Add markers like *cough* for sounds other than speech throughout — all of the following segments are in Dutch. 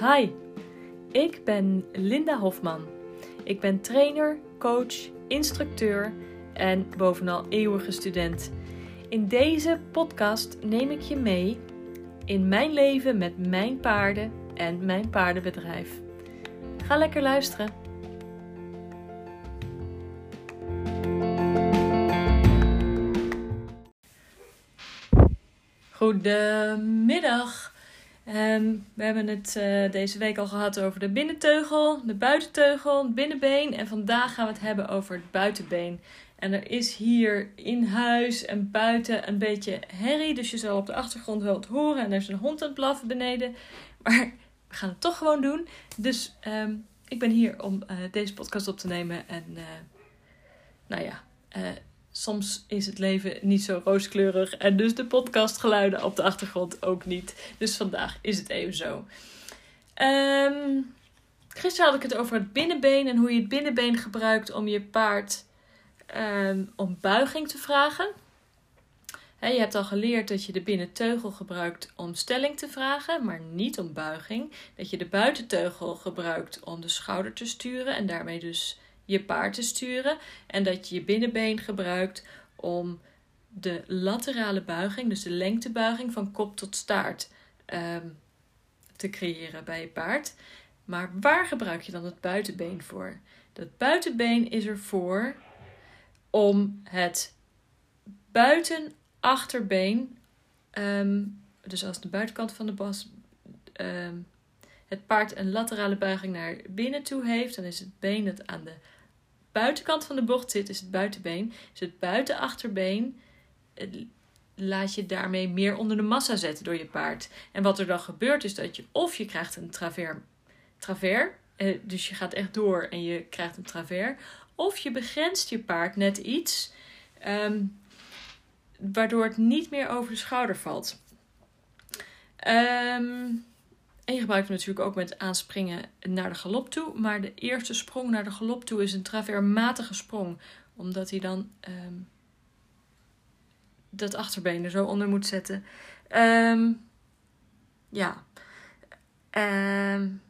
Hi, ik ben Linda Hofman. Ik ben trainer, coach, instructeur en bovenal eeuwige student. In deze podcast neem ik je mee in mijn leven met mijn paarden en mijn paardenbedrijf. Ga lekker luisteren. Goedemiddag. Ehm, we hebben het eh, deze week al gehad over de binnenteugel, de buitenteugel, het binnenbeen. En vandaag gaan we het hebben over het buitenbeen. En er is hier in huis en buiten een beetje herrie. Dus je zal op de achtergrond wel het horen. En er is een hond aan het blaffen beneden. Maar we gaan het toch gewoon doen. Dus ehm, ik ben hier om eh, deze podcast op te nemen. En uh, nou ja, soms is het leven niet zo rooskleurig en dus de podcastgeluiden op de achtergrond ook niet. Dus vandaag is het even zo. Um, gisteren had ik het over het binnenbeen en hoe je het binnenbeen gebruikt om je paard um, om buiging te vragen. Je hebt al geleerd dat je de binnenteugel gebruikt om stelling te vragen, maar niet om buiging. Dat je de buitenteugel gebruikt om de schouder te sturen en daarmee dus je paard te sturen. En dat je je binnenbeen gebruikt om de laterale buiging, dus de lengtebuiging van kop tot staart, um, te creëren bij je paard. Maar waar gebruik je dan het buitenbeen voor? Dat buitenbeen is ervoor om het buitenachterbeen, um, dus als de buitenkant van de bas um, het paard een laterale buiging naar binnen toe heeft, dan is het been dat aan de buitenkant van de bocht zit, is het buitenbeen. Dus het buitenachterbeen laat je daarmee meer onder de massa zetten door je paard. En wat er dan gebeurt is dat je of je krijgt een travers, travers eh, dus je gaat echt door en je krijgt een travers. Of je begrenst je paard net iets, um, waardoor het niet meer over de schouder valt. Um, en je gebruikt hem natuurlijk ook met aanspringen naar de galop toe. Maar de eerste sprong naar de galop toe is een traversmatige sprong. Omdat hij dan um, dat achterbeen er zo onder moet zetten. Um, ja. Um,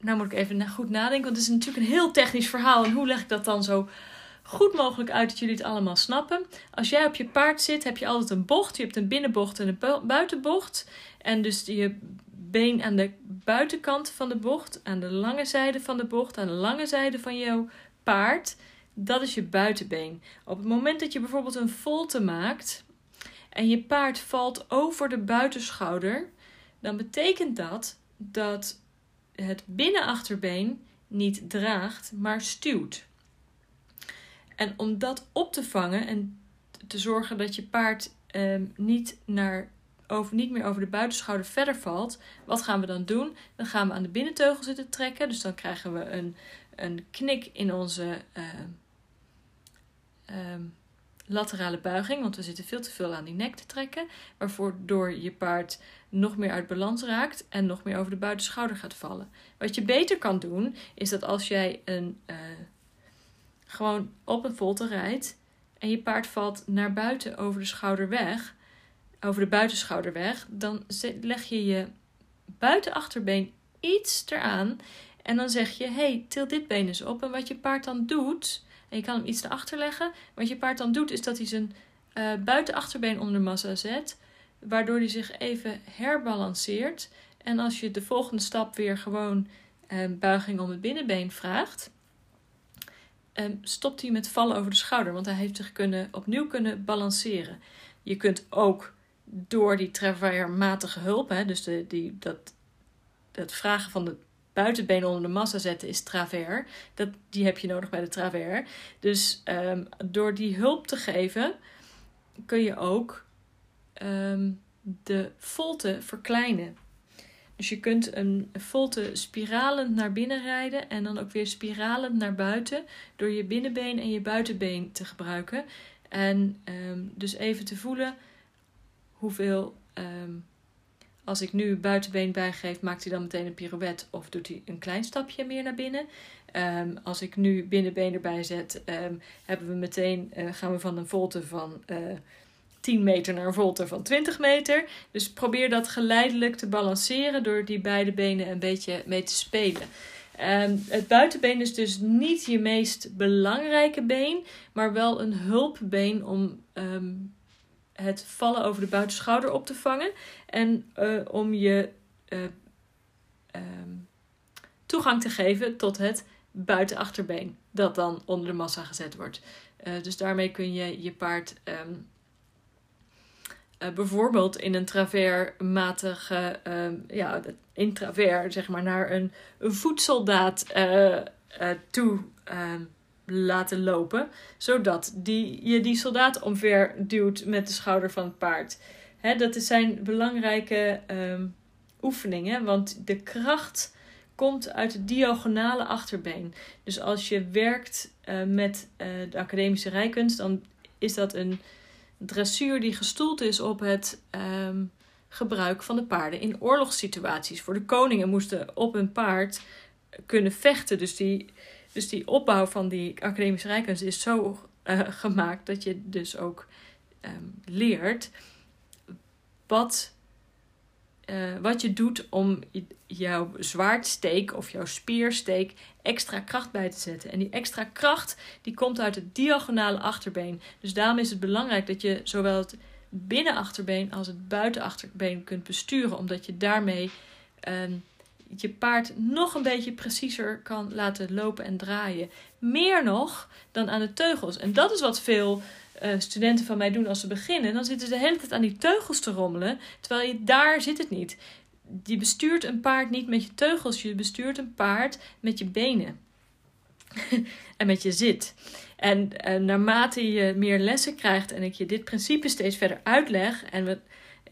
nou moet ik even goed nadenken. Want het is natuurlijk een heel technisch verhaal. En hoe leg ik dat dan zo goed mogelijk uit dat jullie het allemaal snappen? Als jij op je paard zit, heb je altijd een bocht. Je hebt een binnenbocht en een buitenbocht. En dus je been aan de buitenkant van de bocht, aan de lange zijde van de bocht, aan de lange zijde van jouw paard. Dat is je buitenbeen. Op het moment dat je bijvoorbeeld een volte maakt en je paard valt over de buitenschouder, dan betekent dat dat het binnenachterbeen niet draagt, maar stuwt. En om dat op te vangen en te zorgen dat je paard eh, niet naar over, niet meer over de buitenschouder verder valt, wat gaan we dan doen? Dan gaan we aan de binnenteugel zitten trekken. Dus dan krijgen we een, een knik in onze uh, uh, laterale buiging, want we zitten veel te veel aan die nek te trekken, waarvoor door je paard nog meer uit balans raakt en nog meer over de buitenschouder gaat vallen. Wat je beter kan doen, is dat als jij een, uh, gewoon op een volte rijdt en je paard valt naar buiten over de schouder weg, over de buitenschouder weg, dan leg je je buitenachterbeen iets eraan. En dan zeg je: hey, til dit been eens op. En wat je paard dan doet, en je kan hem iets erachter leggen. Wat je paard dan doet, is dat hij zijn uh, buitenachterbeen onder de massa zet. Waardoor hij zich even herbalanceert. En als je de volgende stap weer gewoon uh, buiging om het binnenbeen vraagt. Um, stopt hij met vallen over de schouder. Want hij heeft zich kunnen, opnieuw kunnen balanceren. Je kunt ook door die travermatige hulp, hè, dus de, die, dat, dat vragen van de buitenbeen onder de massa zetten is travers. Dat, die heb je nodig bij de travers. Dus um, door die hulp te geven kun je ook um, de volte verkleinen. Dus je kunt een volte spiralend naar binnen rijden en dan ook weer spiralend naar buiten door je binnenbeen en je buitenbeen te gebruiken. En um, dus even te voelen hoeveel. Um, als ik nu buitenbeen bijgeef, maakt hij dan meteen een pirouette of doet hij een klein stapje meer naar binnen? Um, als ik nu binnenbeen erbij zet, um, hebben we meteen, uh, gaan we van een volte van uh, 10 meter naar een volte van 20 meter. Dus probeer dat geleidelijk te balanceren door die beide benen een beetje mee te spelen. Ehm, het buitenbeen is dus niet je meest belangrijke been, maar wel een hulpbeen om ehm, het vallen over de buitenschouder op te vangen en eh, om je uh, toegang te geven tot het buitenachterbeen, dat dan onder de massa gezet wordt. Uh, dus daarmee kun je je paard uh, bijvoorbeeld in een traversmatige, um, ja, in travers, zeg maar, naar een, een voedsoldaat toe laten lopen, zodat die, je die soldaat omver duwt met de schouder van het paard. Hè, dat zijn belangrijke oefeningen, want de kracht komt uit het diagonale achterbeen. Dus als je werkt uh, met uh, de academische rijkunst, dan is dat een dressuur die gestoeld is op het um, gebruik van de paarden in oorlogssituaties. Voor de koningen moesten op hun paard kunnen vechten. Dus die, dus die opbouw van die academische rijkunst is zo uh, gemaakt dat je dus ook um, leert wat uh, wat je doet om jouw zwaardsteek of jouw spiersteek extra kracht bij te zetten. En die extra kracht die komt uit het diagonale achterbeen. Dus daarom is het belangrijk dat je zowel het binnenachterbeen als het buitenachterbeen kunt besturen, omdat je daarmee um, je paard nog een beetje preciezer kan laten lopen en draaien. Meer nog dan aan de teugels. En dat is wat veel uh, studenten van mij doen als ze beginnen, dan zitten ze de hele tijd aan die teugels te rommelen. Terwijl je daar zit het niet. Je bestuurt een paard niet met je teugels, je bestuurt een paard met je benen. *laughs* en met je zit. En uh, naarmate je meer lessen krijgt en ik je dit principe steeds verder uitleg en we,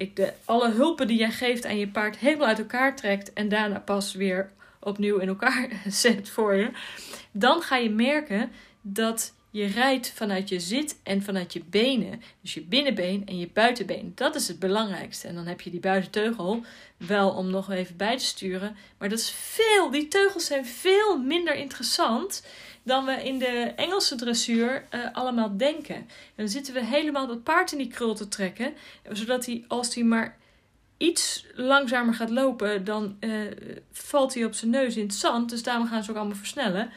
ik de, alle hulpen die jij geeft aan je paard helemaal uit elkaar trekt en daarna pas weer opnieuw in elkaar *laughs* zet voor je, dan ga je merken dat je rijdt vanuit je zit en vanuit je benen. Dus je binnenbeen en je buitenbeen. Dat is het belangrijkste. En dan heb je die buitenteugel wel om nog even bij te sturen. Maar dat is veel, die teugels zijn veel minder interessant dan we in de Engelse dressuur uh, allemaal denken. En dan zitten we helemaal dat paard in die krul te trekken. Zodat hij, als hij maar iets langzamer gaat lopen, dan uh, valt hij op zijn neus in het zand. Dus daarom gaan ze ook allemaal versnellen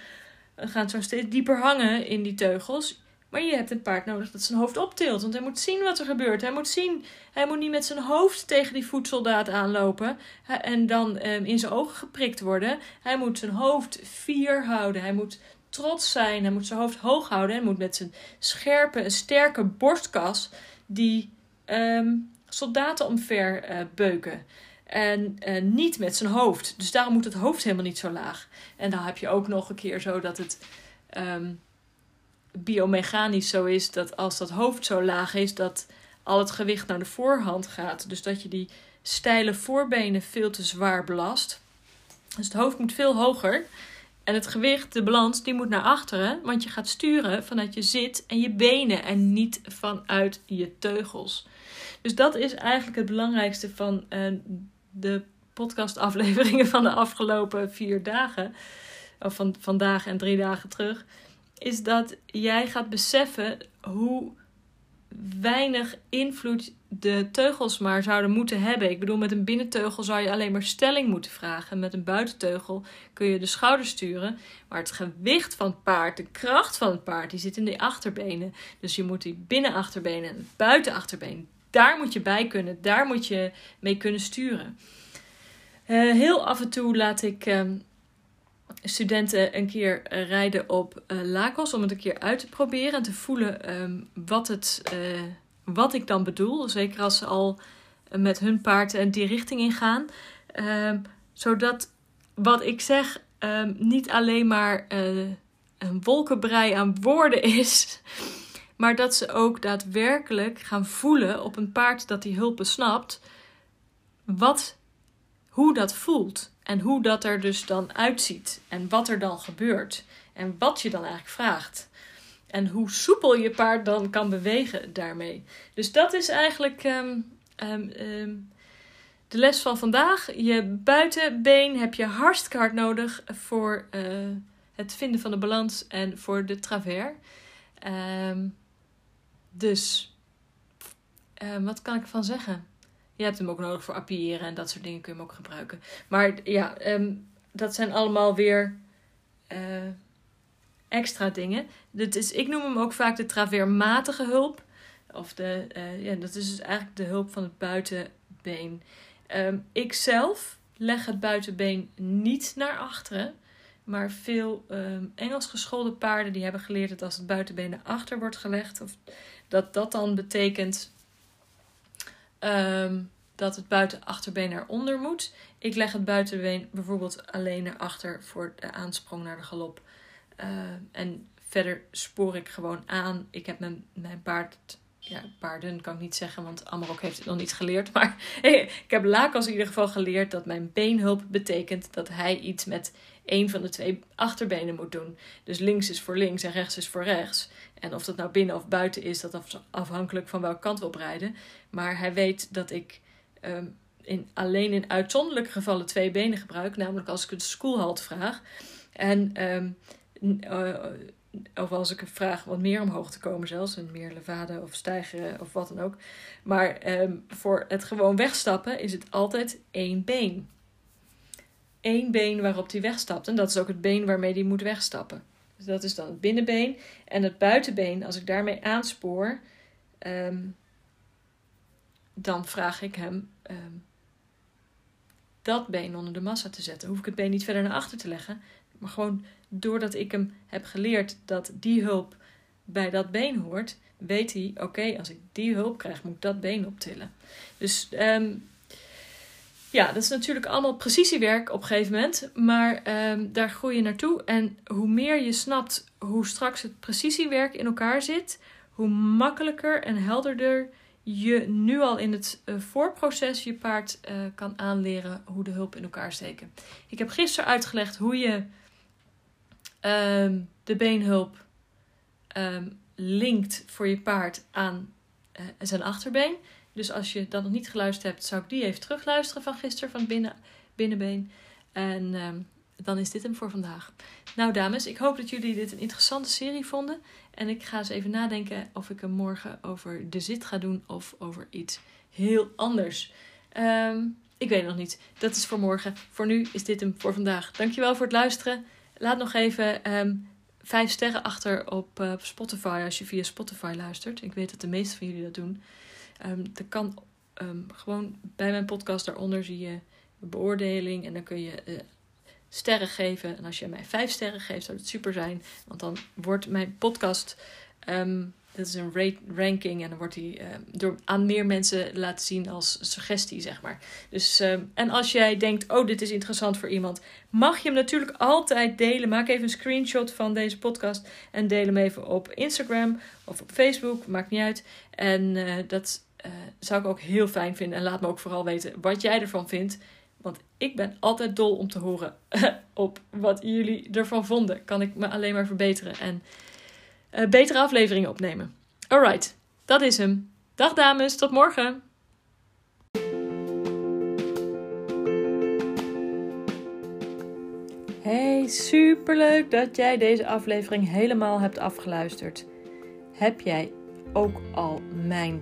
gaat zo steeds dieper hangen in die teugels. Maar je hebt een paard nodig dat zijn hoofd optilt. Want hij moet zien wat er gebeurt. Hij moet zien. Hij moet niet met zijn hoofd tegen die voedsoldaat aanlopen. En dan um, in zijn ogen geprikt worden. Hij moet zijn hoofd fier houden. Hij moet trots zijn. Hij moet zijn hoofd hoog houden. Hij moet met zijn scherpe, sterke borstkas die um, soldaten omver uh, beuken. En uh, niet met zijn hoofd. Dus daarom moet het hoofd helemaal niet zo laag. En dan heb je ook nog een keer zo dat het um, biomechanisch zo is dat als dat hoofd zo laag is, dat al het gewicht naar de voorhand gaat. Dus dat je die steile voorbenen veel te zwaar belast. Dus het hoofd moet veel hoger. En het gewicht, de balans, die moet naar achteren. Want je gaat sturen vanuit je zit en je benen en niet vanuit je teugels. Dus dat is eigenlijk het belangrijkste van uh, de podcastafleveringen van de afgelopen vier dagen, of van vandaag en drie dagen terug, is dat jij gaat beseffen hoe weinig invloed de teugels maar zouden moeten hebben. Ik bedoel, met een binnenteugel zou je alleen maar stelling moeten vragen. Met een buitenteugel kun je de schouders sturen. Maar het gewicht van het paard, de kracht van het paard, die zit in de achterbenen. Dus je moet die binnenachterbenen en buitenachterbeen daar moet je bij kunnen. Daar moet je mee kunnen sturen. Uh, heel af en toe laat ik um, studenten een keer rijden op uh, om het een keer uit te proberen en te voelen um, wat, het, wat ik dan bedoel. Zeker als ze al met hun paard die richting ingaan. Ehm, zodat wat ik zeg niet alleen maar een wolkenbrei aan woorden is. Maar dat ze ook daadwerkelijk gaan voelen op een paard dat die hulp snapt. Wat, hoe dat voelt. En hoe dat er dus dan uitziet. En wat er dan gebeurt. En wat je dan eigenlijk vraagt. En hoe soepel je paard dan kan bewegen daarmee. Dus dat is eigenlijk um, um, um, de les van vandaag. Je buitenbeen heb je hartstikke hard nodig voor uh, het vinden van de balans en voor de travers. Dus Ehm, wat kan ik ervan zeggen? Je hebt hem ook nodig voor appiëren en dat soort dingen kun je hem ook gebruiken. Maar ja, ehm, dat zijn allemaal weer eh, extra dingen. Dit is, ik noem hem ook vaak de traveermatige hulp. Of de, uh, ja, dat is dus eigenlijk de hulp van het buitenbeen. Um, ik zelf leg het buitenbeen niet naar achteren. Maar veel Engels geschoolde paarden die hebben geleerd dat als het buitenbeen naar achter wordt gelegd, of dat dat dan betekent um, dat het buitenachterbeen naar onder moet. Ik leg het buitenbeen bijvoorbeeld alleen naar achter voor de aansprong naar de galop. Uh, en verder spoor ik gewoon aan. Ik heb mijn, mijn paard ja, paarden kan ik niet zeggen, want Amarok heeft het nog niet geleerd. Maar *laughs* ik heb Lakos in ieder geval geleerd dat mijn beenhulp betekent dat hij iets met een van de twee achterbenen moet doen. Dus links is voor links en rechts is voor rechts. En of dat nou binnen of buiten is, dat afhankelijk van welke kant we op rijden. Maar hij weet dat ik um, in, alleen in uitzonderlijke gevallen twee benen gebruik. Namelijk als ik een schoolhalt vraag. En um, uh, of als ik vraag wat meer omhoog te komen zelfs. En meer levade of stijgen of wat dan ook. Maar um, voor het gewoon wegstappen is het altijd één been. Eén been waarop hij wegstapt. En dat is ook het been waarmee hij moet wegstappen. Dus dat is dan het binnenbeen. En het buitenbeen, als ik daarmee aanspoor... Um, dan vraag ik hem um, dat been onder de massa te zetten. Hoef ik het been niet verder naar achter te leggen. Maar gewoon doordat ik hem heb geleerd dat die hulp bij dat been hoort, weet hij: oké, als ik die hulp krijg, moet ik dat been optillen. Dus um, ja, dat is natuurlijk allemaal precisiewerk op een gegeven moment. Maar um, daar groei je naartoe. En hoe meer je snapt hoe straks het precisiewerk in elkaar zit, hoe makkelijker en helderder je nu al in het uh, voorproces je paard uh, kan aanleren hoe de hulp in elkaar steken. Ik heb gisteren uitgelegd hoe je um, de beenhulp um, linkt voor je paard aan uh, zijn achterbeen. Dus als je dat nog niet geluisterd hebt, zou ik die even terugluisteren van gisteren, van binnen, binnenbeen. En um, dan is dit hem voor vandaag. Nou, dames, ik hoop dat jullie dit een interessante serie vonden. En ik ga eens even nadenken of ik hem morgen over de zit ga doen of over iets heel anders. Um, ik weet het nog niet. Dat is voor morgen. Voor nu is dit hem voor vandaag. Dankjewel voor het luisteren. Laat nog even um, vijf sterren achter op uh, Spotify als je via Spotify luistert. Ik weet dat de meeste van jullie dat doen. Um, dat kan gewoon bij mijn podcast daaronder zie je beoordeling en dan kun je uh, sterren geven. En als je mij vijf sterren geeft, zou het super zijn. Want dan wordt mijn podcast. Um, dat is een rate ranking en dan wordt die door aan meer mensen laten zien als suggestie, zeg maar. Dus, en als jij denkt, oh, dit is interessant voor iemand, mag je hem natuurlijk altijd delen. Maak even een screenshot van deze podcast en deel hem even op Instagram of op Facebook, maakt niet uit. En uh, dat zou ik ook heel fijn vinden. En laat me ook vooral weten wat jij ervan vindt. Want ik ben altijd dol om te horen *laughs* op wat jullie ervan vonden. Kan ik me alleen maar verbeteren en uh, betere afleveringen opnemen. Alright, dat is hem. Dag dames, tot morgen. Hey, superleuk dat jij deze aflevering helemaal hebt afgeluisterd. Heb jij ook al mijn